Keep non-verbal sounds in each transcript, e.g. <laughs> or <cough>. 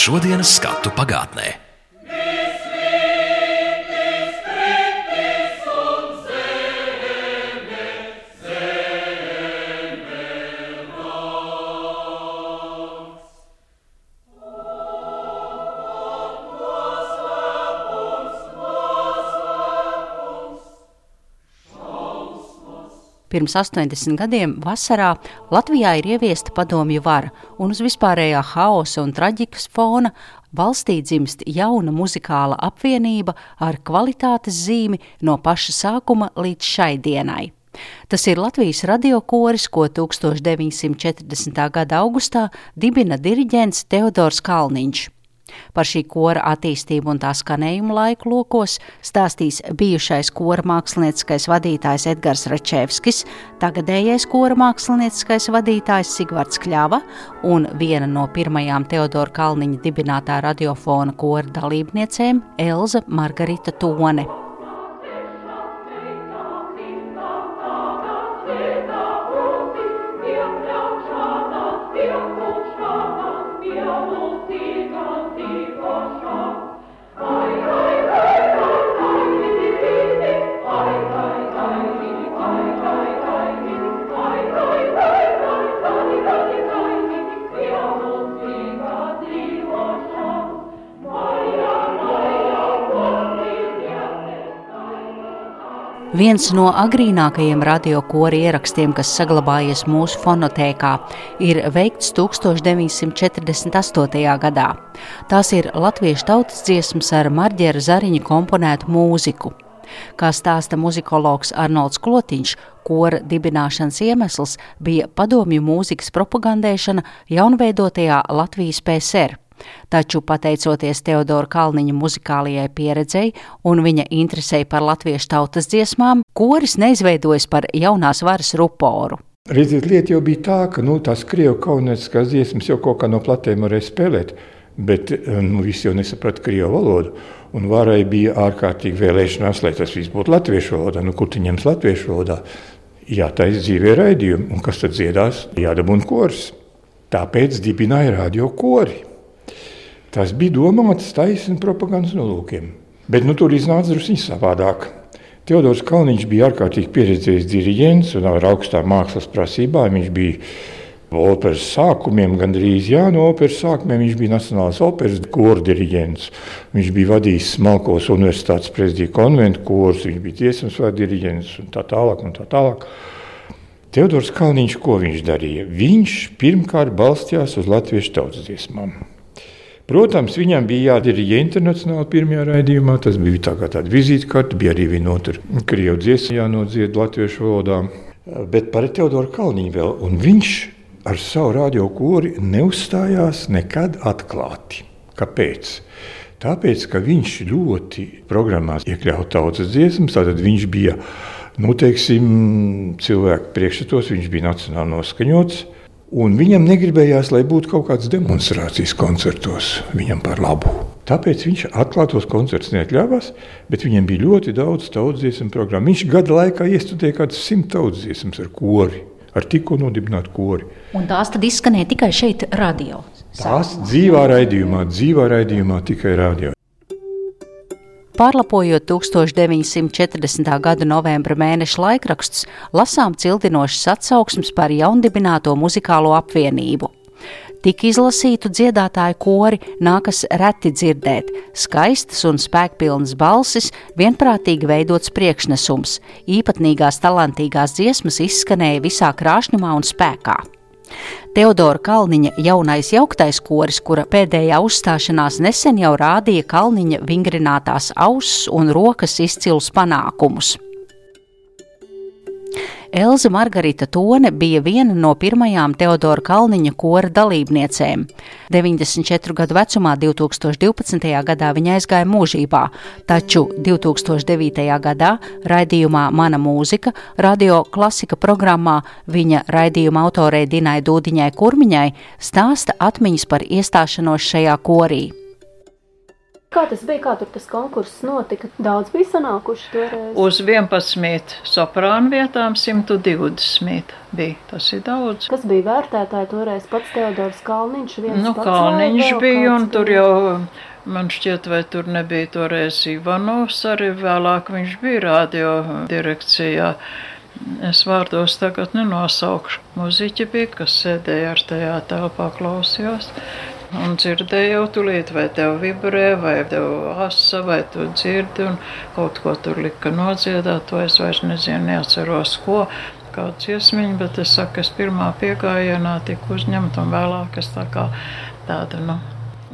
šodienas skatu pagātnē. Pirms 80 gadiem vasarā Latvijā ir ieviesta padomju vara, un uz vispārējā haosa un traģikas fona valstī dzimst jauna muzikāla apvienība ar kvalitātes zīmi no paša sākuma līdz šai dienai. Tas ir Latvijas radiokoris, ko 1940. gada augustā dibina diriģents Teodors Kalniņš. Par šī kora attīstību un tā skanējumu laiku lokos stāstīs bijušais kora mākslinieckais vadītājs Edgars Račevskis, tagadējais kora mākslinieckais vadītājs Sigvards Kļava un viena no pirmajām Teodora Kalniņa dibinātā radiofona kora dalībniecēm Elza Margarita Tone. Viens no agrīnākajiem radiokori ierakstiem, kas saglabājies mūsu fonotēkā, ir veikts 1948. gadā. Tās ir latviešu tautas dziesmas ar Marģera Zariņa komponētu mūziku. Kā stāsta muzikologs Arnolds Klotiņš, kora dibināšanas iemesls bija padomju mūzikas propagandēšana jaunveidotajā Latvijas PSR. Taču, pateicoties Teodora Kalniņa muzikālajai pieredzei un viņa interesei par latviešu tautas dziesmām, koris neizveidojas par jaunās varas ruporu. Redziet, lieta jau bija tā, ka nu, tās krievu kaunētiskās dziesmas jau kaut kā no platēm varēja spēlēt, bet nu, visi jau nesaprata krievu valodu. Un varai bija ārkārtīgi vēlēšanās, lai tas viss būtu latviešu valodā. Nu, kur tu ņems latviešu valodā? Jā, tā ir dzīvē raidījumi. Un kas tad dziedās? Jādabūna kors. Tāpēc dibināja radio kori. Tas bija domāts taisni propagandas nolūkiem. Bet nu, tur iznāca drusku savādāk. Teodors Kalniņš bija ārkārtīgi pieredzējis diriģents un ar augstām mākslas prasībām. Viņš bija operas sākumiem, gandrīz jā, no operas sākumiem viņš bija Nacionālās operas kora diriģents. Viņš bija vadījis Smalkos universitātes prezidija konventu kurs, viņš bija dziesmas vai diriģents un tā tālāk. Un tā tālāk. Teodors Kalniņš, ko viņš darīja? Viņš pirmkārt balstījās uz latviešu tautas dziesmām. Protams, viņam bija jādiriģē internacionāli pirmajā raidījumā. Tas bija tā kā tāda vizītkarte, bija arī vienotra krievu dziesma jānodzied latviešu valodā. Bet par Teodoru Kalniņu vēl, un viņš ar savu radio kori neuzstājās nekad atklāti. Kāpēc? Tāpēc, ka viņš ļoti programmās iekļāva tautas dziesmas, tad viņš bija, nu, teiksim, cilvēku priekšstatos, viņš bija nacionāli noskaņots. Un viņam negribējās, lai būtu kaut kādas demonstrācijas koncertos viņam par labu. Tāpēc viņš atklātos koncertus neatļāvās, bet viņam bija ļoti daudz tautsdziesmu programmu. Viņš gada laikā iestudēja kaut kādas simt tautsdziesmas ar kori, ar tikko nodibinātu kori. Un tās tad izskanēja tikai šeit, radio. Tās dzīvā raidījumā, dzīvā raidījumā tikai radio. Pārlapojot 1940. gada novembra mēneša laikrakstus, lasām cildinošas atsauksmes par jaundibināto muzikālo apvienību. Tik izlasītu dziedātāju kori nākas reti dzirdēt, skaistas un spēkpilnas balsis, vienprātīgi veidots priekšnesums, īpatnīgās talantīgās dziesmas izskanēja visā krāšņumā un spēkā. Teodora Kalniņa jaunais jauktais koris, kura pēdējā uzstāšanās nesen jau rādīja Kalniņa vingrinātās auss un rokas izcilus panākumus. Elza Margarita Tone bija viena no pirmajām Teodora Kalniņa kora dalībniecēm. 94 gadu vecumā 2012. gadā viņa aizgāja mūžībā, taču 2009. gadā raidījumā Mana mūzika, radio klasika programmā viņa raidījuma autorei Dinai Dūdiņai Kurmiņai stāsta atmiņas par iestāšanos šajā korī. Kā tas bija, kā tur tas konkurss notika? Daudz bija sanākuši toreiz. Uz 11 soprānu vietām 120 bija. Tas ir daudz. Kas bija vērtētāji toreiz? Pats Teodors Kalniņš Nu, Kalniņš vēl bija, un tur jau, man šķiet, vai tur nebija toreiz Ivanovs, arī vēlāk viņš bija radio direkcijā. Es vārdos tagad nenosaukšu. Muziķi bija, kas sēdēja ar tajā telpā klausījās. Un dzirdēju jau tulīt, vai tev vibrē, vai tev asa, vai tu dzirdi, un kaut ko tur lika nodziedāt, to es vairs nezinu, neatceros, ko, kādu dziesmiņu, bet es saku, es pirmā piegājienā tiku uzņemta, un vēlāk es tā kā tāda, nu,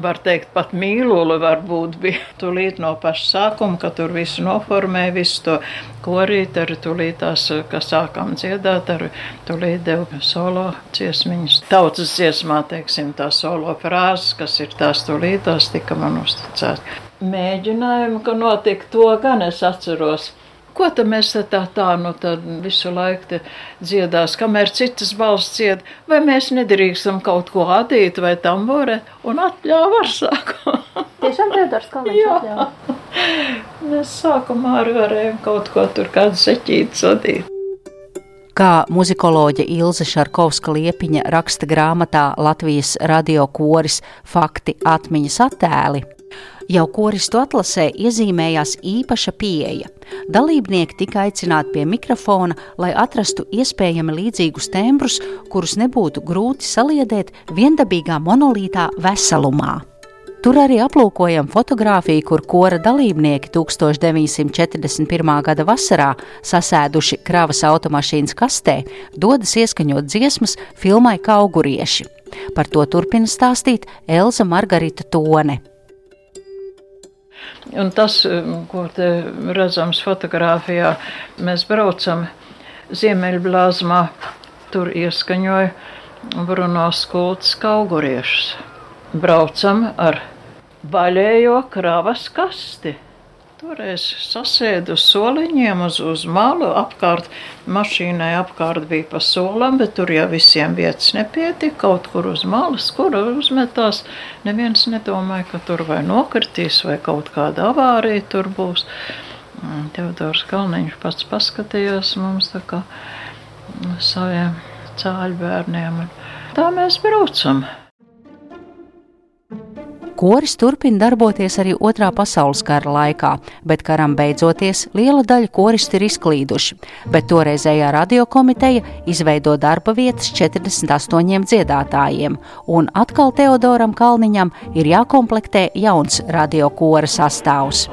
var teikt, pat mīlula varbūt bija. Tūlīt no paša sākuma, kad tur visu noformēja, visu to korīt, arī tūlīt tās, kas sākām dziedāt, arī tūlīt devu solo dziesmiņas. Tautas dziesmā, teiksim, tā solo frāzes, kas ir tās tūlīt, tās tika man uzticēts. Mēģinājumi, ka notika to, gan es atceros. Ko tad mēs tā tā nu tad visu laiku dziedās, kamēr citas balss dzied, vai mēs nedrīkstam kaut ko adīt vai tamborēt, un atļāva ar sākumu. Tiešām Teodors Kalniņš atļāva. Mēs sākumā arī varējām kaut ko tur kādu seķīt sadīt. Kā muzikoloģe Ilze Šarkovska Liepiņa raksta grāmatā Latvijas radio koris Fakti atmiņas attēli, jau koristu atlasē iezīmējās īpaša pieeja. Dalībnieki tika aicināti pie mikrofona, lai atrastu iespējami līdzīgus tembrus, kurus nebūtu grūti saliedēt viendabīgā monolītā veselumā. Tur arī aplūkojam fotografiju, kur kora dalībnieki 1941. gada vasarā, sasēduši kravas automašīnas kastē, dodas ieskaņot dziesmas filmai Kaugurieši. Par to turpina stāstīt Elza Margarita Tone. Un tas, ko te redzams fotografijā, mēs braucam Ziemeļblāzmā, tur ieskaņoja Bruno Skults kauguriešus. Braucam ar vaļējo kravas kasti. Toreiz sasēdu uz soliņiem uz, uz malu apkārt, mašīnai apkārt bija pa solam, bet tur jau visiem vietas nepietika, kaut kur uz malas, kur uzmetās. Neviens nedomāja, ka tur vai nokritīs, vai kaut kāda avārija tur būs. Teodors Kalniņš pats paskatījās mums tā kā saviem cāļu bērniem. un Tā mēs braucam. Koris turpina darboties arī Otrā pasaules kara laikā, bet karam beidzoties liela daļa koristu ir izklīduši, bet toreizējā radiokomiteja izveido darba vietas 48 dziedātājiem, un atkal Teodoram Kalniņam ir jākomplektē jauns radiokora sastāvs.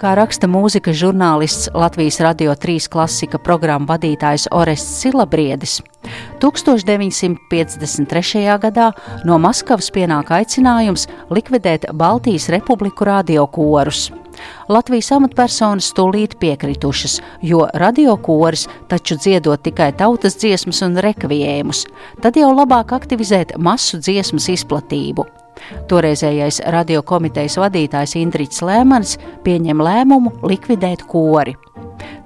Kā raksta mūzikas žurnālists Latvijas Radio 3 klasika programmu vadītājs Orests Silabriedis, 1953. gadā no Maskavas pienāk aicinājums likvidēt Baltijas Republiku radiokorus. Latvijas amatpersonas tūlīt piekritušas, jo radiokoris taču dziedot tikai tautas dziesmas un rekviēmus, tad jau labāk aktivizēt masu dziesmas izplatību. Toreizējais radiokomitejas vadītājs Indričs Lēmans pieņem lēmumu likvidēt kori.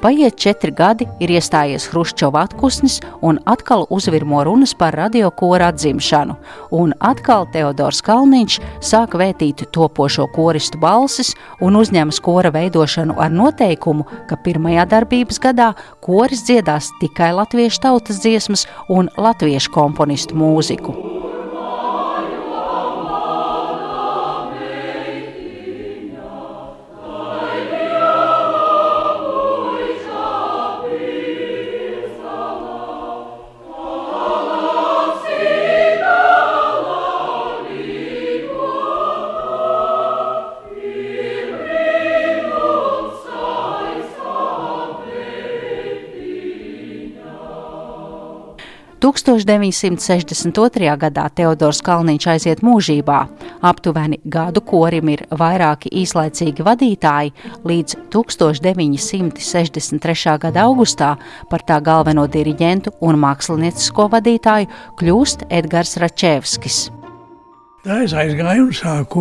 Paiet četri gadi, ir iestājies Hruščova atpūsnis, un atkal uzvirmo runas par radiokora atzimšanu. Un atkal Teodors Kalniņš sāk vētīt topošo koristu balsis un uzņemas kora veidošanu ar noteikumu, ka pirmajā darbības gadā koris dziedās tikai latviešu tautas dziesmas un latviešu komponistu mūziku. 1962. gadā Teodors Kalniņš aiziet mūžībā. Aptuveni gadu korim ir vairāki īslaicīgi vadītāji, līdz 1963. gada augustā par tā galveno diriģentu un māksliniecisko vadītāju kļūst Edgars Račevskis. Tā es aizgāju un sāku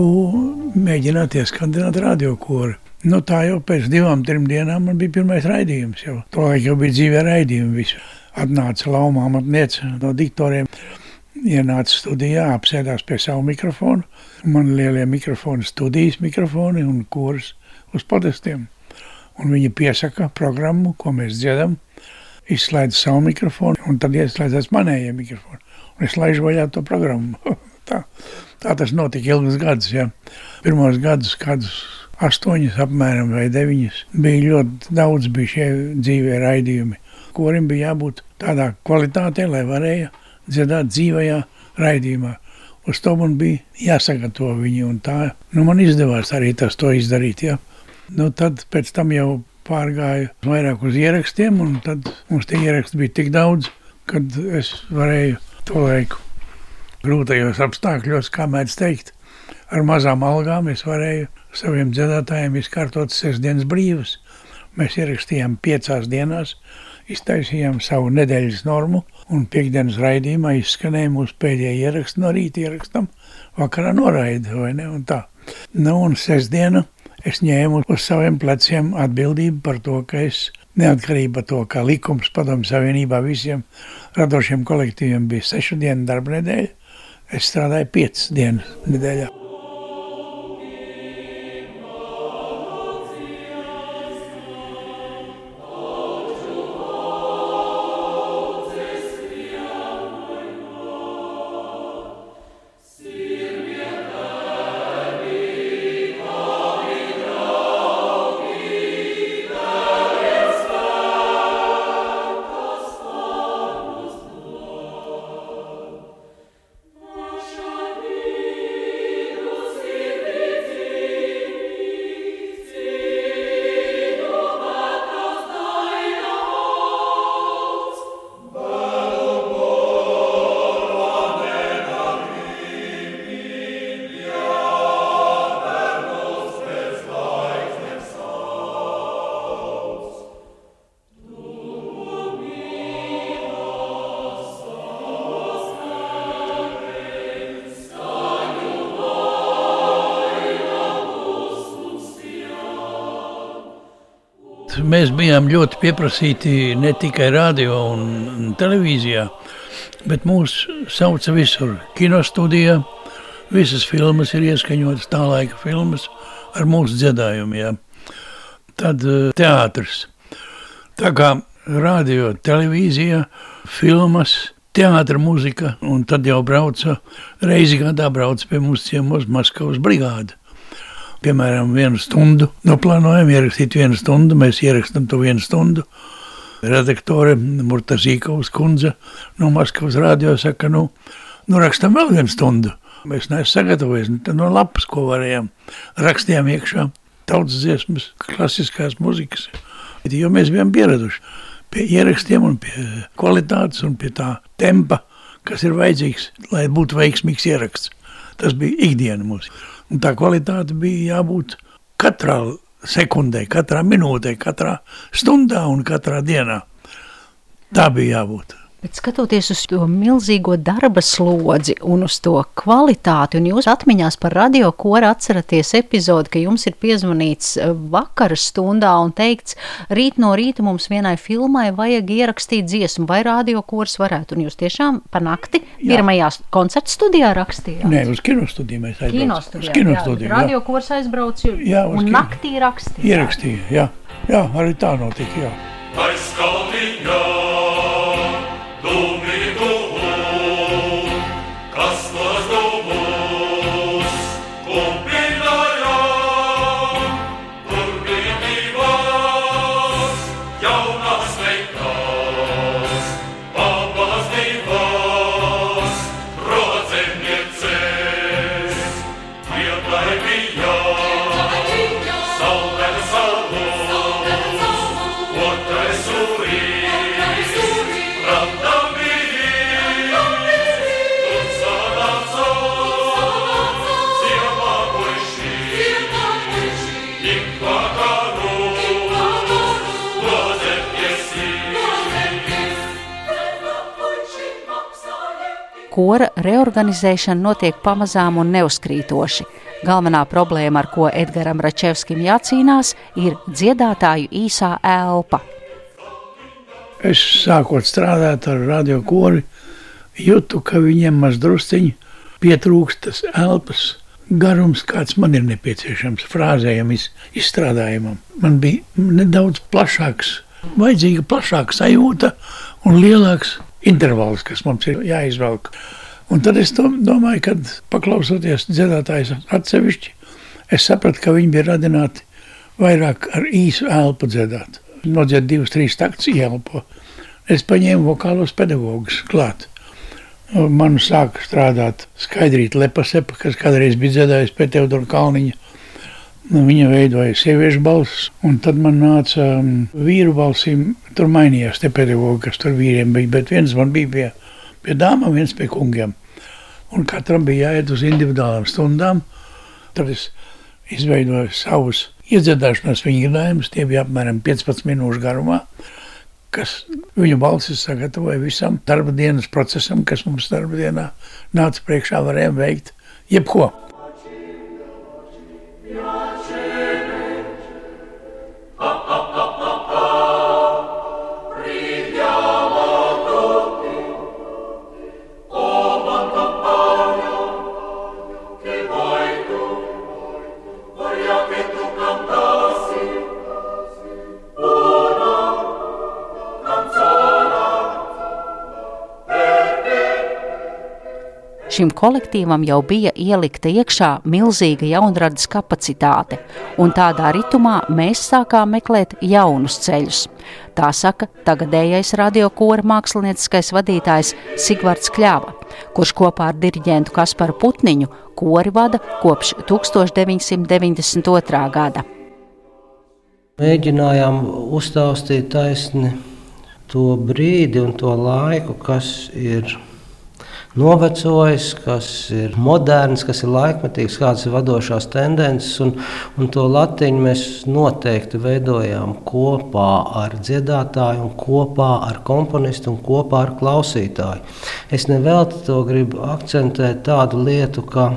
mēģināt ieskandināt radiokoru. Nu, tā jau pēc divām, trim dienām man bija pirmais raidījums. Jau. Tolaik jau bija dzīvē raidījumi. Visu. Atnāca laumā matniece no diktoriem. Ienāca studijā, apsēdās pie savu mikrofonu. Man lielie mikrofoni, studijas mikrofoni un kurs uz podestiem. Un viņi piesaka programmu, ko mēs dziedam, izslēdz savu mikrofonu, un tad ieslēdzas manējie mikrofoni. Un es laižu vaļā to programmu. <laughs> tā, tā tas notika ilgus gadus. Ja. Pirmos gadus, kādus astoņus apmēram vai deviņus, bija ļoti daudz bija šie dzīvē raidījumi. Korim bija jābūt tādā kvalitātē, lai varēja dziedāt dzīvajā raidījumā. Uz to man bija jāsagatavo viņi, un tā nu, man izdevās arī tas to izdarīt. Ja. Nu, tad pēc tam jau pārgāju vairāk uz ierakstiem, un tad mums tie ieraksti bija tik daudz, kad es varēju to laiku grūtajos apstākļos, kā mēdz teikt, ar mazām algām es varēju saviem dziedātājiem izkārtot sestdienas brīvas. Mēs ierakstījām piecās dienās, iztaisījām savu nedēļas normu, un piekdienas raidījumā izskanēja mūsu pēdējie ieraksti no rīta ierakstam, vakarā noraida, vai ne, un tā. Nu, un sestdiena es ņēmu uz saviem pleciem atbildību par to, ka es neatkarība to, ka likums padomu savienībā visiem radošiem kolektīviem bija sešu dienu darba nedēļa, es strādāju piecas dienas nedēļā. Mēs bijām ļoti pieprasīti ne tikai radio un televīzijā, bet mūs sauca visur. Kinostudijā visas filmas ir ieskaņotas tā laika filmas ar mūsu dziedājumiem. Tad teātris. Tā kā radio, televīzija, filmas, teātris, mūzika, un tad jau brauca reizi gadā brauca pie mums ciemos Maskavas brigāde piemēram, vienu stundu noplānojam ierakstīt vienu stundu, mēs ierakstām to vienu stundu. Redaktore Murta Zīkovs kundze no Maskavas rādio saka, nu, nu rakstam vēl vienu stundu. Mēs neesam sagatavojuši nu, no lapas, ko varējām. Rakstījām iekšā tautas dziesmas, klasiskās muzikas, jo mēs bijām pieraduši pie ierakstiem un pie kvalitātes un pie tā tempa, kas ir vajadzīgs, lai būtu veiksmīgs ieraksts. Tas bija ikdiena mums. Un tā kvalitāte bija jābūt katrā sekundē, katrā minūtē, katrā stundā un katrā dienā. Tā bija jābūt. Bet skatoties uz to milzīgo darba slodzi un uz to kvalitāti, un jūs atmiņās par radio koru atceraties epizodi, ka jums ir piezvanīts eh, vakara stundā un teikts, rīt no rīta mums vienai filmai vajag ierakstīt dziesmu, vai radio kurs varētu, un jūs tiešām pa nakti jā. pirmajā koncerta studijā rakstījāt? Nē, uz kinostudiju mēs aizbraucām. Kinostudijā, uz kinostudiju, jā. Radio kurs aizbrauc jā, un kino. naktī rakstīja. Ierakstīja, jā. Jā, arī tā notika, jā. Aizkalniņā! Kora reorganizēšana notiek pamazām un neuzkrītoši. Galvenā problēma, ar ko Edgars Račevskim jācīnās, ir dziedātāju īsā elpa. Es sākot strādāt ar radiokoru, jūtu, ka viņiem mazdrusciņi pietrūkst tas elpas garums, kāds man ir nepieciešams frāzējam, iz, izstrādājumam. Man bija nedaudz plašāks, vajadzīga plašāka sajūta un lielāks intervāls, kas mums ir jāizvelk. Un tad es domāju, ka paklausoties dziedātājs atsevišķi, es sapratu, ka viņi bija radināti vairāk ar īsu elpu dziedāt nodzied divas, trīs taktus ielpo. Es paņēmu vokālos pedagogus klāt. Man sāka strādāt skaidrīt Lepasepa, kas kādreiz bija dziedājis pie Teodora Kalniņa. Viņa veidoja sieviešu balsis, un tad man nāca um, vīru balsīm. Tur mainījās te pedagogi, kas tur vīriem bija, bet viens man bija pie, pie dāmām, viens pie kungiem. Un katram bija jāiet uz individuālām stundām. Tad es izveidoju savus Iedziedāšanās viņa gadājumus, tie bija apmēram 15 minūšu garumā, kas viņu balsis sagatavoja visam darba dienas procesam, kas mums darba dienā nāca priekšā, varējām veikt jebko. Šim kolektīvam jau bija ielikta iekšā milzīga jaunradas kapacitāte, un tādā ritmā mēs sākām meklēt jaunus ceļus. Tā saka tagadējais radiokora mākslinieckais vadītājs Sigvards Kļava, kurš kopā ar diriģentu Kasparu Putniņu kori vada kopš 1992. gada. Mēģinājām uztaustīt taisni to brīdi un to laiku, kas ir novecojis, kas ir moderns, kas ir laikmetīgs, kādas ir vadošās tendences. Un, un to latiņu mēs noteikti veidojām kopā ar dziedātāju, kopā ar komponistu un kopā ar klausītāju. Es nevelti to gribu akcentēt tādu lietu, ka,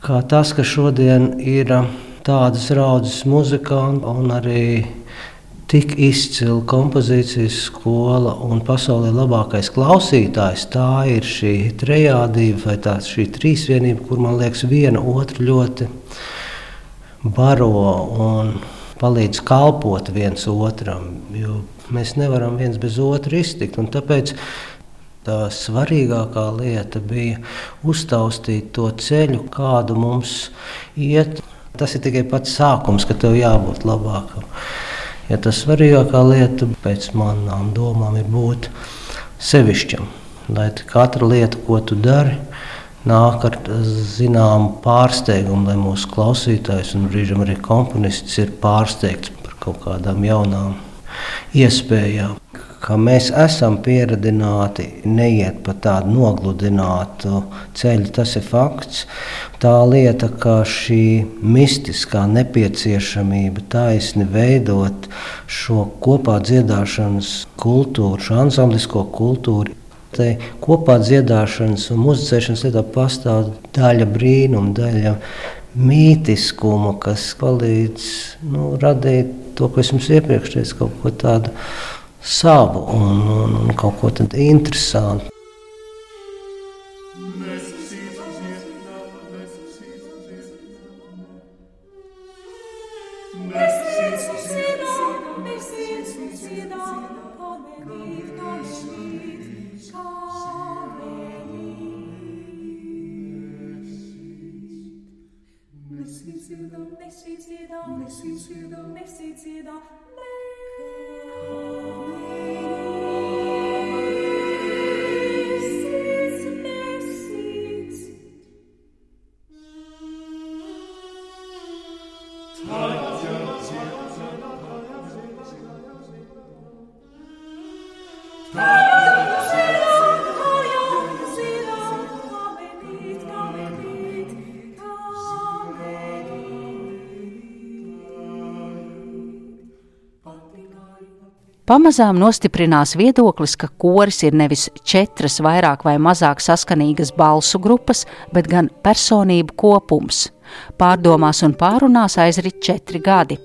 ka tas, ka šodien ir tādas raudzes muzikanti un arī tik izcila kompozīcijas skola un pasaulē labākais klausītājs. Tā ir šī trejādība vai tā šī trīsvienība, kur man liekas viena otru ļoti baro un palīdz kalpot viens otram, mēs nevaram viens bez otru iztikt. Tāpēc tā svarīgākā lieta bija uztaustīt to ceļu, kādu mums iet. Tas ir tikai pats sākums, ka tev jābūt labākam. Ja tas svarīgākā lieta pēc manām domām ir būt sevišķam. Lai katra lieta, ko tu dari, nāk ar zināmu pārsteigumu, lai mūsu klausītājs un brīžam arī komponists ir pārsteigts par kaut kādām jaunām iespējām ka mēs esam pieradināti neiet pa tādu nogludinātu ceļu. Tas ir fakts. Tā lieta, ka šī mistiskā nepieciešamība taisni veidot šo kopā dziedāšanas kultūru, šo ansamblisko kultūru. Te kopā dziedāšanas un muzicēšanas lietā pastāv daļa brīnuma, daļa mītiskuma, kas palīdz nu, radīt to, ko es jums iepriekš teicu, kaut ko tādu savu un, un, un kaut ko tādu interesantu. Pamazām nostiprinās viedoklis, ka koris ir nevis četras vairāk vai mazāk saskanīgas balsu grupas, bet gan personību kopums. Pārdomās un pārunās aizrit četri gadi.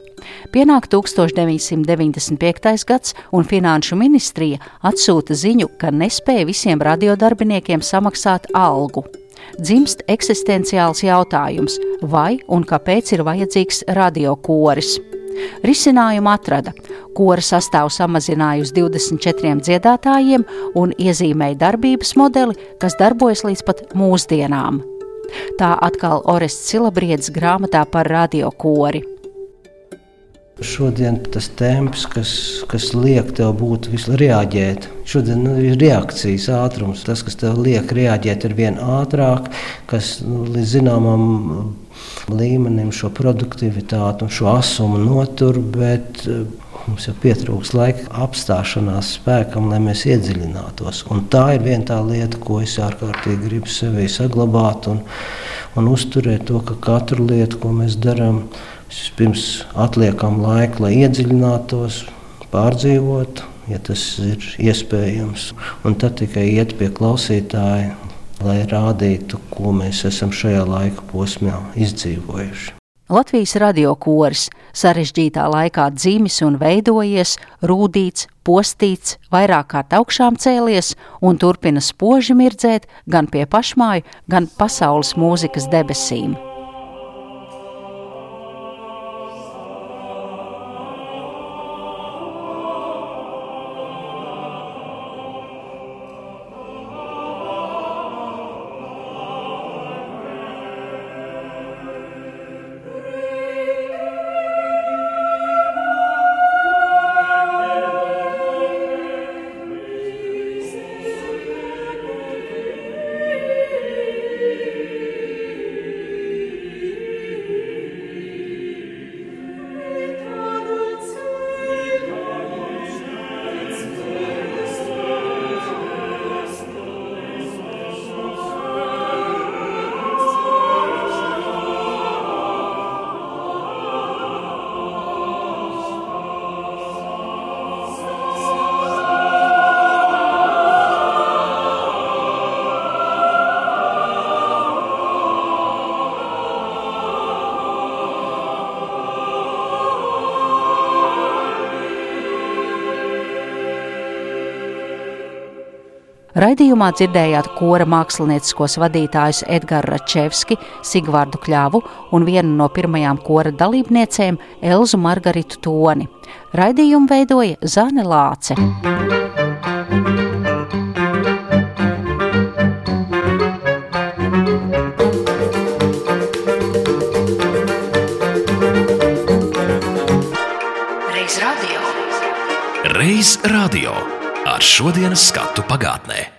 Pienāk 1995. gads, un Finanšu ministrija atsūta ziņu, ka nespēja visiem radiodarbiniekiem samaksāt algu. Dzimst eksistenciāls jautājums, vai un kāpēc ir vajadzīgs radiokoris. Risinājumu atrada. Kora sastāvu samazināja uz 24 dziedātājiem un iezīmēja darbības modeli, kas darbojas līdz pat mūsdienām. Tā atkal Orests Silabriedz grāmatā par radiokori. Šodien tas temps, kas, kas liek tev būt visu reaģēt, šodien nu, ir reakcijas ātrums. Tas, kas tev liek reaģēt, ir vien ātrāk, kas nu, līdz zināmam līmenim šo produktivitāti un šo asumu notur, bet eh, mums jau pietrūks laika apstāšanās spēkam, lai mēs iedziļinātos. Un tā ir viena tā lieta, ko es ārkārtīgi gribu sevī saglabāt un, un uzturēt to, ka katru lietu, ko mēs darām, Pirms atliekam laiku, lai iedziļinātos, pārdzīvotu, ja tas ir iespējams. Un tad tikai iet pie klausītāja, lai rādītu, ko mēs esam šajā laika posmā izdzīvojuši. Latvijas radiokoris sarežģītā laikā dzimis un veidojies, rūdīts, postīts, vairāk kārt augšām cēlies un turpina spoži mirdzēt gan pie pašmāju, gan pasaules mūzikas debesīm. Raidījumā dzirdējāt kora mākslinieciskos vadītājus Edgars Račevski, Sigvārdu Kļavu un vienu no pirmajām kora dalībniecēm Elzu Margaritu Toni. Raidījumu veidoja Zane Lāce. Reiz šodienas skatu pagātnē.